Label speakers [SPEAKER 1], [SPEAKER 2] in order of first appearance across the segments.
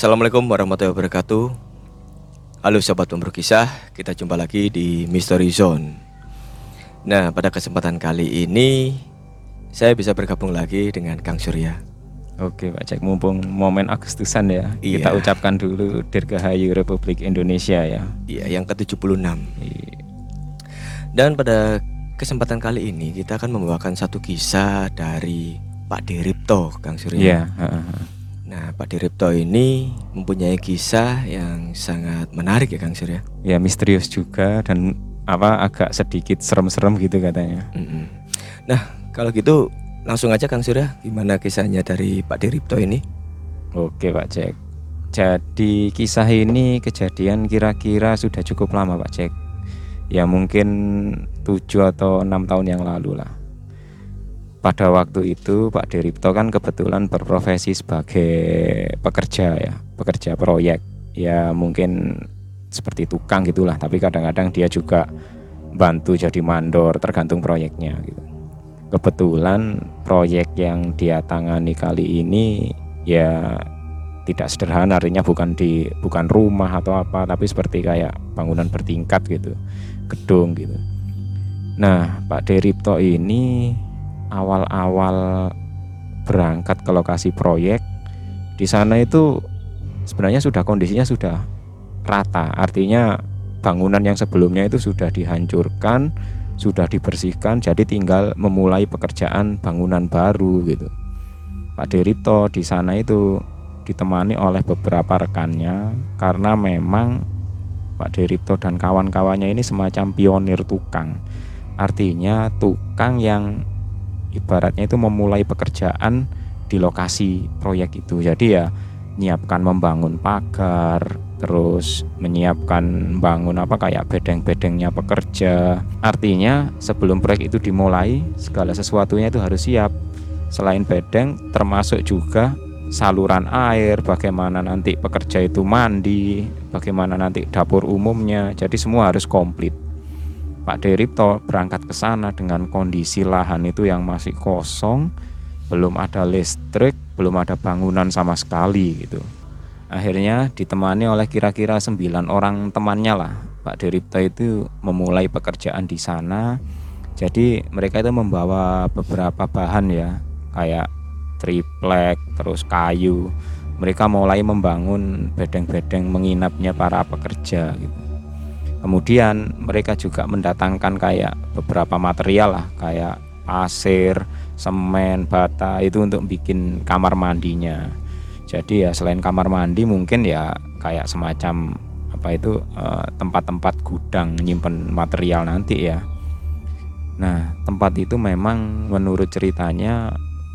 [SPEAKER 1] Assalamualaikum warahmatullahi wabarakatuh Halo sahabat pemburu kisah Kita jumpa lagi di Mystery Zone Nah pada kesempatan kali ini Saya bisa bergabung lagi dengan Kang Surya
[SPEAKER 2] Oke Pak Cek, mumpung momen Agustusan ya
[SPEAKER 1] Iya.
[SPEAKER 2] Kita ucapkan dulu Dirgahayu Republik Indonesia ya
[SPEAKER 1] Iya yang ke-76
[SPEAKER 2] Iya.
[SPEAKER 1] Dan pada kesempatan kali ini Kita akan membawakan satu kisah dari Pak Diripto Kang Surya
[SPEAKER 2] Iya heeh.
[SPEAKER 1] Nah Pak Diripto ini mempunyai kisah yang sangat menarik ya Kang Surya
[SPEAKER 2] Ya? Misterius juga dan apa agak sedikit serem-serem gitu katanya.
[SPEAKER 1] Mm-mm. Nah kalau gitu langsung aja Kang Surya Gimana kisahnya dari Pak Diripto ini?
[SPEAKER 2] Oke Pak Cek Jadi kisah ini kejadian kira-kira sudah cukup lama Pak Cek Ya mungkin 7 atau enam tahun yang lalu lah pada waktu itu Pak Deripto kan kebetulan berprofesi sebagai pekerja ya, pekerja proyek. Ya mungkin seperti tukang gitulah, tapi kadang-kadang dia juga bantu jadi mandor tergantung proyeknya gitu. Kebetulan proyek yang dia tangani kali ini ya tidak sederhana artinya bukan di bukan rumah atau apa tapi seperti kayak bangunan bertingkat gitu gedung gitu nah Pak Deripto ini awal-awal berangkat ke lokasi proyek di sana itu sebenarnya sudah kondisinya sudah rata. Artinya bangunan yang sebelumnya itu sudah dihancurkan sudah dibersihkan jadi tinggal memulai pekerjaan bangunan baru gitu. Pak Deripto di sana itu ditemani oleh beberapa rekannya karena memang Pak Deripto dan kawan-kawannya ini semacam pionir tukang. Artinya tukang yang ibaratnya itu memulai pekerjaan di lokasi proyek itu. Jadi ya menyiapkan membangun pagar, terus menyiapkan bangun apa kayak bedeng-bedengnya pekerja. Artinya sebelum proyek itu dimulai, segala sesuatunya itu harus siap. Selain bedeng, termasuk juga saluran air, bagaimana nanti pekerja itu mandi, bagaimana nanti dapur umumnya. Jadi semua harus komplit. Pak Deripto berangkat ke sana dengan kondisi lahan itu yang masih kosong, belum ada listrik, belum ada bangunan sama sekali gitu. Akhirnya ditemani oleh kira-kira 9 orang temannya lah. Pak Deripto itu memulai pekerjaan di sana. Jadi mereka itu membawa beberapa bahan ya, kayak triplek, terus kayu. Mereka mulai membangun bedeng-bedeng menginapnya para pekerja gitu. Kemudian mereka juga mendatangkan kayak beberapa material lah kayak pasir, semen, bata itu untuk bikin kamar mandinya. Jadi ya selain kamar mandi mungkin ya kayak semacam apa itu eh, tempat-tempat gudang nyimpen material nanti ya. Nah, tempat itu memang menurut ceritanya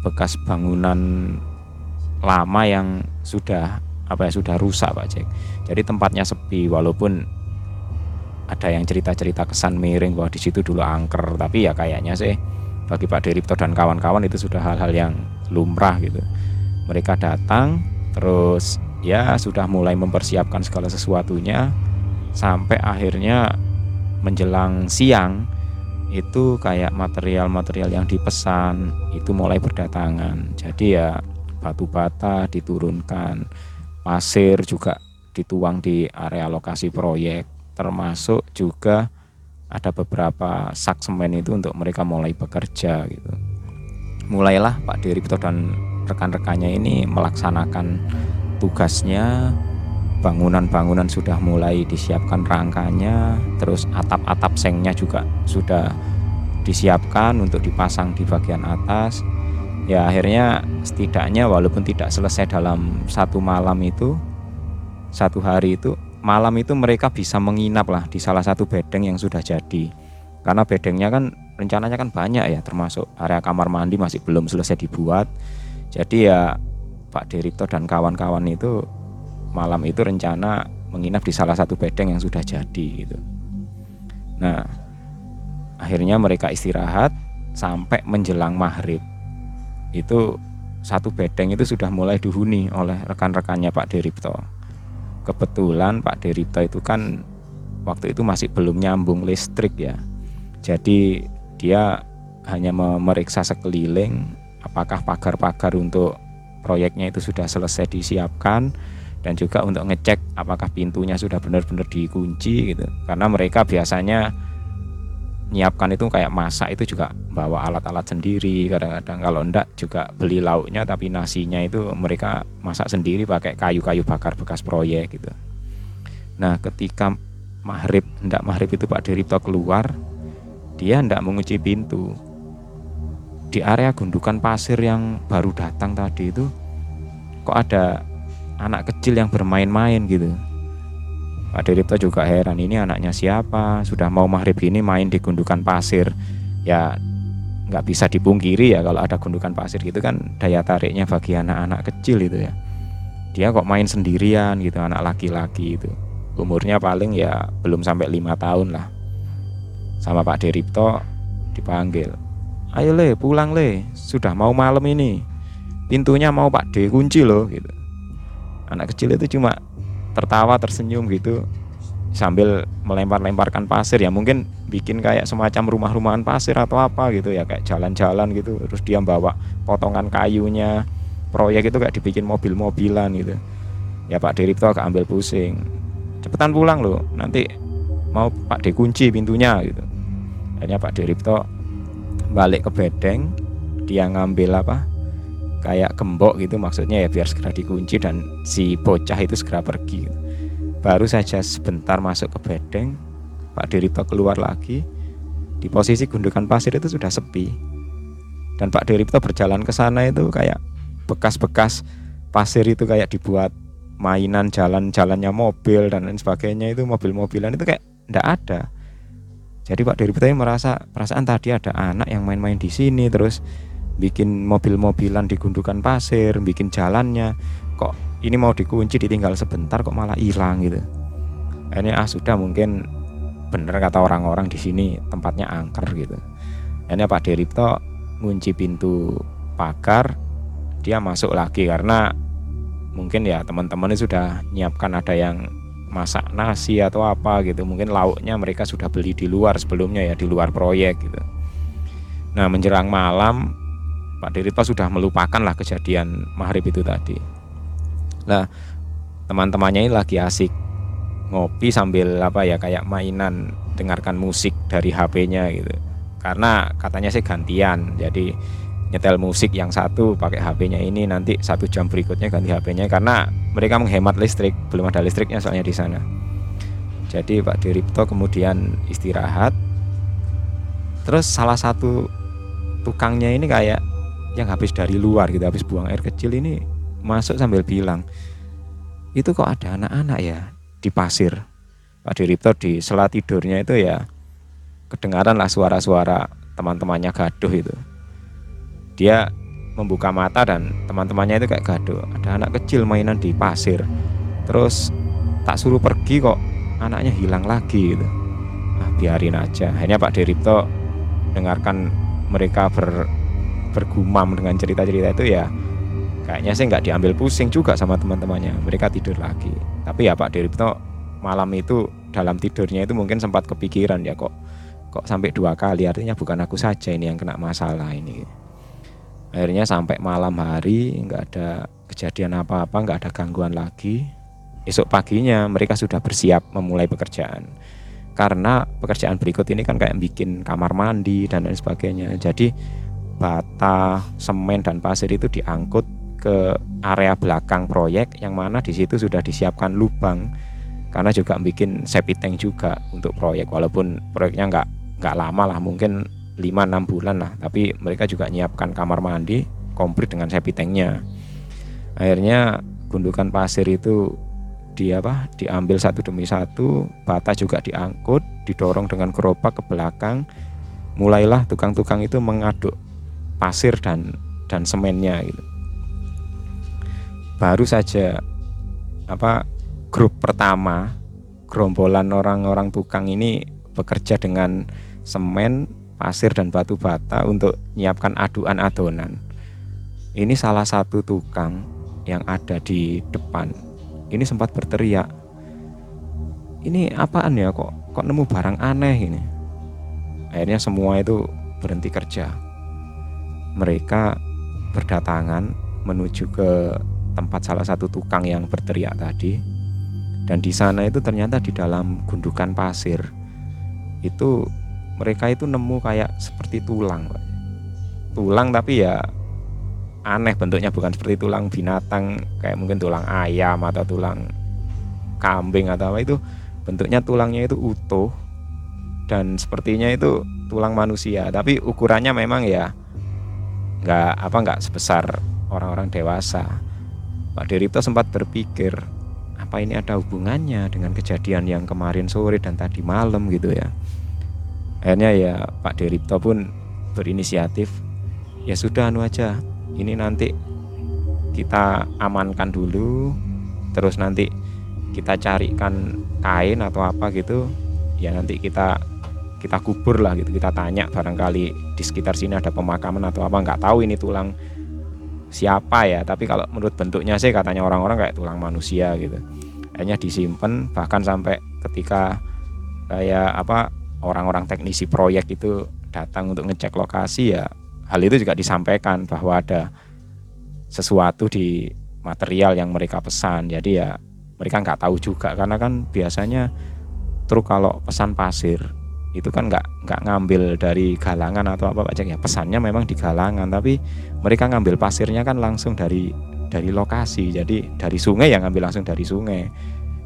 [SPEAKER 2] bekas bangunan lama yang sudah apa ya sudah rusak Pak Cek. Jadi tempatnya sepi walaupun ada yang cerita-cerita kesan miring bahwa di situ dulu angker. Tapi ya kayaknya sih bagi Pak Deripto dan kawan-kawan itu sudah hal-hal yang lumrah gitu. Mereka datang terus ya sudah mulai mempersiapkan segala sesuatunya sampai akhirnya menjelang siang itu kayak material-material yang dipesan itu mulai berdatangan. Jadi ya batu bata diturunkan pasir juga dituang di area lokasi proyek termasuk juga ada beberapa sak semen itu untuk mereka mulai bekerja gitu. Mulailah Pak Diripto dan rekan-rekannya ini melaksanakan tugasnya. Bangunan-bangunan sudah mulai disiapkan rangkanya, terus atap-atap sengnya juga sudah disiapkan untuk dipasang di bagian atas. Ya akhirnya setidaknya walaupun tidak selesai dalam satu malam itu, satu hari itu malam itu mereka bisa menginap lah di salah satu bedeng yang sudah jadi. Karena bedengnya kan rencananya kan banyak ya termasuk area kamar mandi masih belum selesai dibuat. Jadi ya Pak Deripto dan kawan-kawan itu malam itu rencana menginap di salah satu bedeng yang sudah jadi gitu. Nah akhirnya mereka istirahat sampai menjelang maghrib. Itu satu bedeng itu sudah mulai dihuni oleh rekan-rekannya Pak Deripto kebetulan Pak Derito itu kan waktu itu masih belum nyambung listrik ya. Jadi dia hanya memeriksa sekeliling apakah pagar-pagar untuk proyeknya itu sudah selesai disiapkan dan juga untuk ngecek apakah pintunya sudah benar-benar dikunci gitu karena mereka biasanya nyiapkan itu kayak masak itu juga bawa alat-alat sendiri kadang-kadang kalau enggak juga beli lauknya tapi nasinya itu mereka masak sendiri pakai kayu-kayu bakar bekas proyek gitu. Nah ketika maghrib hendak maghrib itu Pak Derito keluar dia hendak mengunci pintu. Di area gundukan pasir yang baru datang tadi itu kok ada anak kecil yang bermain-main gitu Pak Deripto juga heran ini anaknya siapa? Sudah mau maghrib ini main di gundukan pasir. Ya nggak bisa dipungkiri ya kalau ada gundukan pasir gitu kan daya tariknya bagi anak-anak kecil itu ya. Dia kok main sendirian gitu anak laki-laki itu. Umurnya paling ya belum sampai lima tahun lah. Sama Pak Deripto dipanggil ayo le pulang le sudah mau malam ini. Pintunya mau Pak D kunci loh gitu. Anak kecil itu cuma tertawa tersenyum gitu sambil melempar-lemparkan pasir. Ya mungkin bikin kayak semacam rumah-rumahan pasir atau apa gitu ya kayak jalan-jalan gitu. Terus dia bawa potongan kayunya. Proyek itu kayak dibikin mobil-mobilan gitu. Ya Pak Diripto agak ambil pusing. Cepetan pulang loh nanti mau Pak dikunci pintunya gitu. Akhirnya Pak Diripto balik ke bedeng dia ngambil apa kayak gembok gitu maksudnya ya biar segera dikunci dan si bocah itu segera pergi. Baru saja sebentar masuk ke bedeng Pak Diripto keluar lagi. Di posisi gundukan pasir itu sudah sepi. Dan Pak Diripto berjalan ke sana itu kayak bekas-bekas pasir itu kayak dibuat mainan jalan-jalannya mobil dan lain sebagainya itu mobil-mobilan itu kayak tidak ada. Jadi Pak Diripto merasa perasaan tadi ada anak yang main-main di sini terus bikin mobil-mobilan di gundukan pasir, bikin jalannya. Kok ini mau dikunci ditinggal sebentar kok malah hilang gitu. Ini ah sudah mungkin bener kata orang-orang di sini tempatnya angker gitu. Ini Pak Deripto ngunci pintu pagar, dia masuk lagi karena mungkin ya teman-teman sudah nyiapkan ada yang masak nasi atau apa gitu mungkin lauknya mereka sudah beli di luar sebelumnya ya di luar proyek gitu nah menjelang malam Pak Dirito sudah melupakan lah kejadian maghrib itu tadi. Nah, teman-temannya ini lagi asik ngopi sambil apa ya kayak mainan dengarkan musik dari HP-nya gitu. Karena katanya sih gantian, jadi nyetel musik yang satu pakai HP-nya ini nanti satu jam berikutnya ganti HP-nya karena mereka menghemat listrik, belum ada listriknya soalnya di sana. Jadi Pak Diripto kemudian istirahat. Terus salah satu tukangnya ini kayak yang habis dari luar gitu habis buang air kecil ini masuk sambil bilang itu kok ada anak-anak ya di pasir? Pak Diripto di sela tidurnya itu ya kedengaran lah suara-suara teman-temannya gaduh itu. Dia membuka mata dan teman-temannya itu kayak gaduh ada anak kecil mainan di pasir terus tak suruh pergi kok anaknya hilang lagi gitu. Nah, biarin aja. Akhirnya Pak Diripto dengarkan mereka ber bergumam dengan cerita-cerita itu ya kayaknya sih nggak diambil pusing juga sama teman-temannya. Mereka tidur lagi. Tapi ya Pak Diripto malam itu dalam tidurnya itu mungkin sempat kepikiran ya kok kok sampai dua kali? Artinya bukan aku saja ini yang kena masalah ini. Akhirnya sampai malam hari nggak ada kejadian apa-apa nggak ada gangguan lagi. Esok paginya mereka sudah bersiap memulai pekerjaan. Karena pekerjaan berikut ini kan kayak bikin kamar mandi dan lain sebagainya. Jadi bata, semen dan pasir itu diangkut ke area belakang proyek yang mana di situ sudah disiapkan lubang karena juga bikin septic tank juga untuk proyek. Walaupun proyeknya nggak nggak lama lah mungkin 5-6 bulan lah. Tapi mereka juga nyiapkan kamar mandi komplit dengan septic tanknya. Akhirnya gundukan pasir itu di apa? Diambil satu demi satu bata juga diangkut didorong dengan gerobak ke belakang. Mulailah tukang-tukang itu mengaduk pasir dan dan semennya gitu. Baru saja apa grup pertama gerombolan orang-orang tukang ini bekerja dengan semen, pasir dan batu bata untuk menyiapkan aduan adonan. Ini salah satu tukang yang ada di depan. Ini sempat berteriak. Ini apaan ya kok kok nemu barang aneh ini. Akhirnya semua itu berhenti kerja mereka berdatangan menuju ke tempat salah satu tukang yang berteriak tadi. Dan di sana itu ternyata di dalam gundukan pasir itu mereka itu nemu kayak seperti tulang tulang tapi ya aneh bentuknya bukan seperti tulang binatang kayak mungkin tulang ayam atau tulang kambing atau apa. Itu bentuknya tulangnya itu utuh dan sepertinya itu tulang manusia. Tapi ukurannya memang ya nggak apa nggak sebesar orang-orang dewasa. Pak Deripto sempat berpikir apa ini ada hubungannya dengan kejadian yang kemarin sore dan tadi malam? gitu ya. Akhirnya ya Pak Deripto pun berinisiatif ya sudah anu aja ini nanti kita amankan dulu terus nanti kita carikan kain atau apa gitu ya nanti kita kita kubur lah gitu kita tanya barangkali di sekitar sini ada pemakaman atau apa nggak tahu ini tulang siapa ya. Tapi kalau menurut bentuknya sih katanya orang-orang kayak tulang manusia gitu. Akhirnya disimpan bahkan sampai ketika kayak apa orang-orang teknisi proyek itu datang untuk ngecek lokasi ya hal itu juga disampaikan bahwa ada sesuatu di material yang mereka pesan. Jadi ya mereka nggak tahu juga karena kan biasanya truk kalau pesan pasir itu kan nggak nggak ngambil dari galangan atau apa Pak ya pesannya memang di galangan tapi mereka ngambil pasirnya kan langsung dari dari lokasi. Jadi dari sungai yang ngambil langsung dari sungai.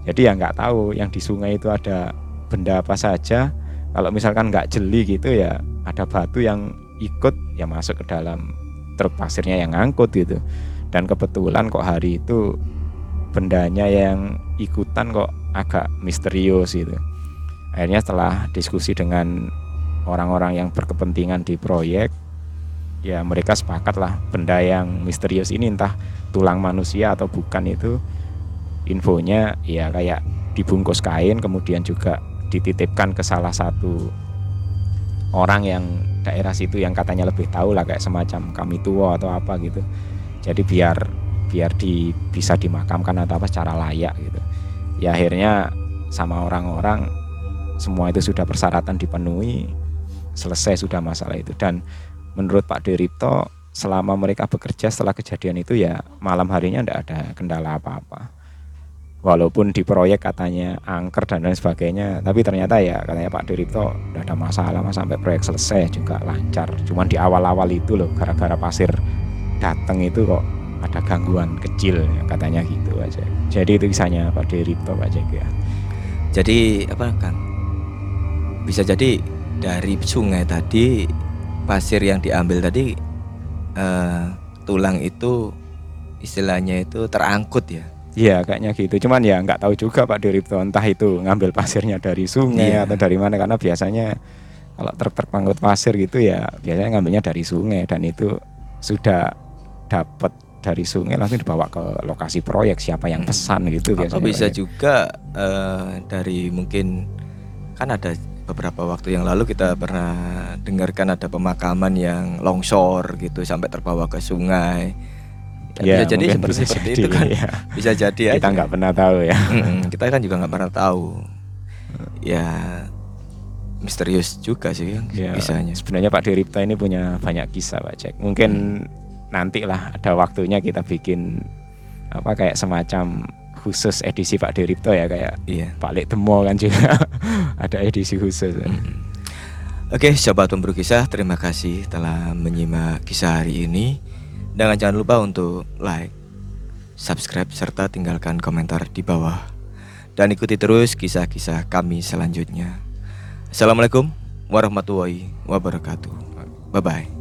[SPEAKER 2] Jadi ya nggak tahu yang di sungai itu ada benda apa saja. Kalau misalkan nggak jeli gitu ya ada batu yang ikut ya masuk ke dalam truk pasirnya yang ngangkut gitu. Dan kebetulan kok hari itu bendanya yang ikutan kok agak misterius gitu akhirnya setelah diskusi dengan orang-orang yang berkepentingan di proyek ya mereka sepakat lah benda yang misterius ini entah tulang manusia atau bukan itu infonya ya kayak dibungkus kain kemudian juga dititipkan ke salah satu orang yang daerah situ yang katanya lebih tahu lah kayak semacam kami tua atau apa gitu. Jadi biar biar di bisa dimakamkan atau apa secara layak gitu. Ya akhirnya sama orang-orang semua itu sudah persyaratan dipenuhi selesai sudah masalah itu. Dan menurut Pak Deripto selama mereka bekerja setelah kejadian itu ya malam harinya tidak ada kendala apa-apa. Walaupun di proyek katanya angker dan lain sebagainya tapi ternyata ya katanya Pak Deripto tidak ada masalah mas sampai proyek selesai juga lancar. Cuman di awal-awal itu loh gara-gara pasir datang itu kok ada gangguan kecil ya, katanya gitu aja. Jadi itu kisahnya Pak Deripto Pak Jack ya.
[SPEAKER 1] Jadi apa Kang? Bisa jadi dari sungai tadi pasir yang diambil tadi eh, tulang itu istilahnya itu terangkut ya.
[SPEAKER 2] Iya kayaknya gitu. Cuman ya nggak tahu juga Pak Diripto entah itu ngambil pasirnya dari sungai
[SPEAKER 1] Iya.
[SPEAKER 2] atau dari mana karena biasanya kalau truk-truk pengangkut pasir gitu ya biasanya ngambilnya dari sungai dan itu sudah dapat dari sungai langsung dibawa ke lokasi proyek siapa yang pesan gitu
[SPEAKER 1] Atau
[SPEAKER 2] biasanya.
[SPEAKER 1] bisa
[SPEAKER 2] Pak, ya.
[SPEAKER 1] juga eh, dari mungkin kan ada beberapa waktu yang lalu kita pernah dengarkan ada pemakaman yang longsor gitu sampai terbawa ke sungai. Ya,
[SPEAKER 2] Ya,
[SPEAKER 1] bisa jadi seperti,
[SPEAKER 2] bisa
[SPEAKER 1] seperti
[SPEAKER 2] jadi,
[SPEAKER 1] itu kan.
[SPEAKER 2] ya.
[SPEAKER 1] Bisa jadi
[SPEAKER 2] Kita
[SPEAKER 1] aja.
[SPEAKER 2] nggak pernah tahu ya.
[SPEAKER 1] Kita kan juga nggak pernah tahu. Ya misterius juga sih
[SPEAKER 2] Ya,
[SPEAKER 1] kisahnya.
[SPEAKER 2] Sebenarnya Pak Diripto ini punya banyak kisah Pak Cek. Mungkin nanti lah ada waktunya kita bikin apa kayak semacam khusus edisi Pak Diripto ya kayak
[SPEAKER 1] Iya.
[SPEAKER 2] Pak Lek Temo kan juga ada edisi khusus.
[SPEAKER 1] Oke, sobat pemburu kisah, terima kasih telah menyimak kisah hari ini. Dan jangan lupa untuk like, subscribe, serta tinggalkan komentar di bawah. Dan ikuti terus kisah-kisah kami selanjutnya. Assalamualaikum warahmatullahi wabarakatuh. Bye-bye.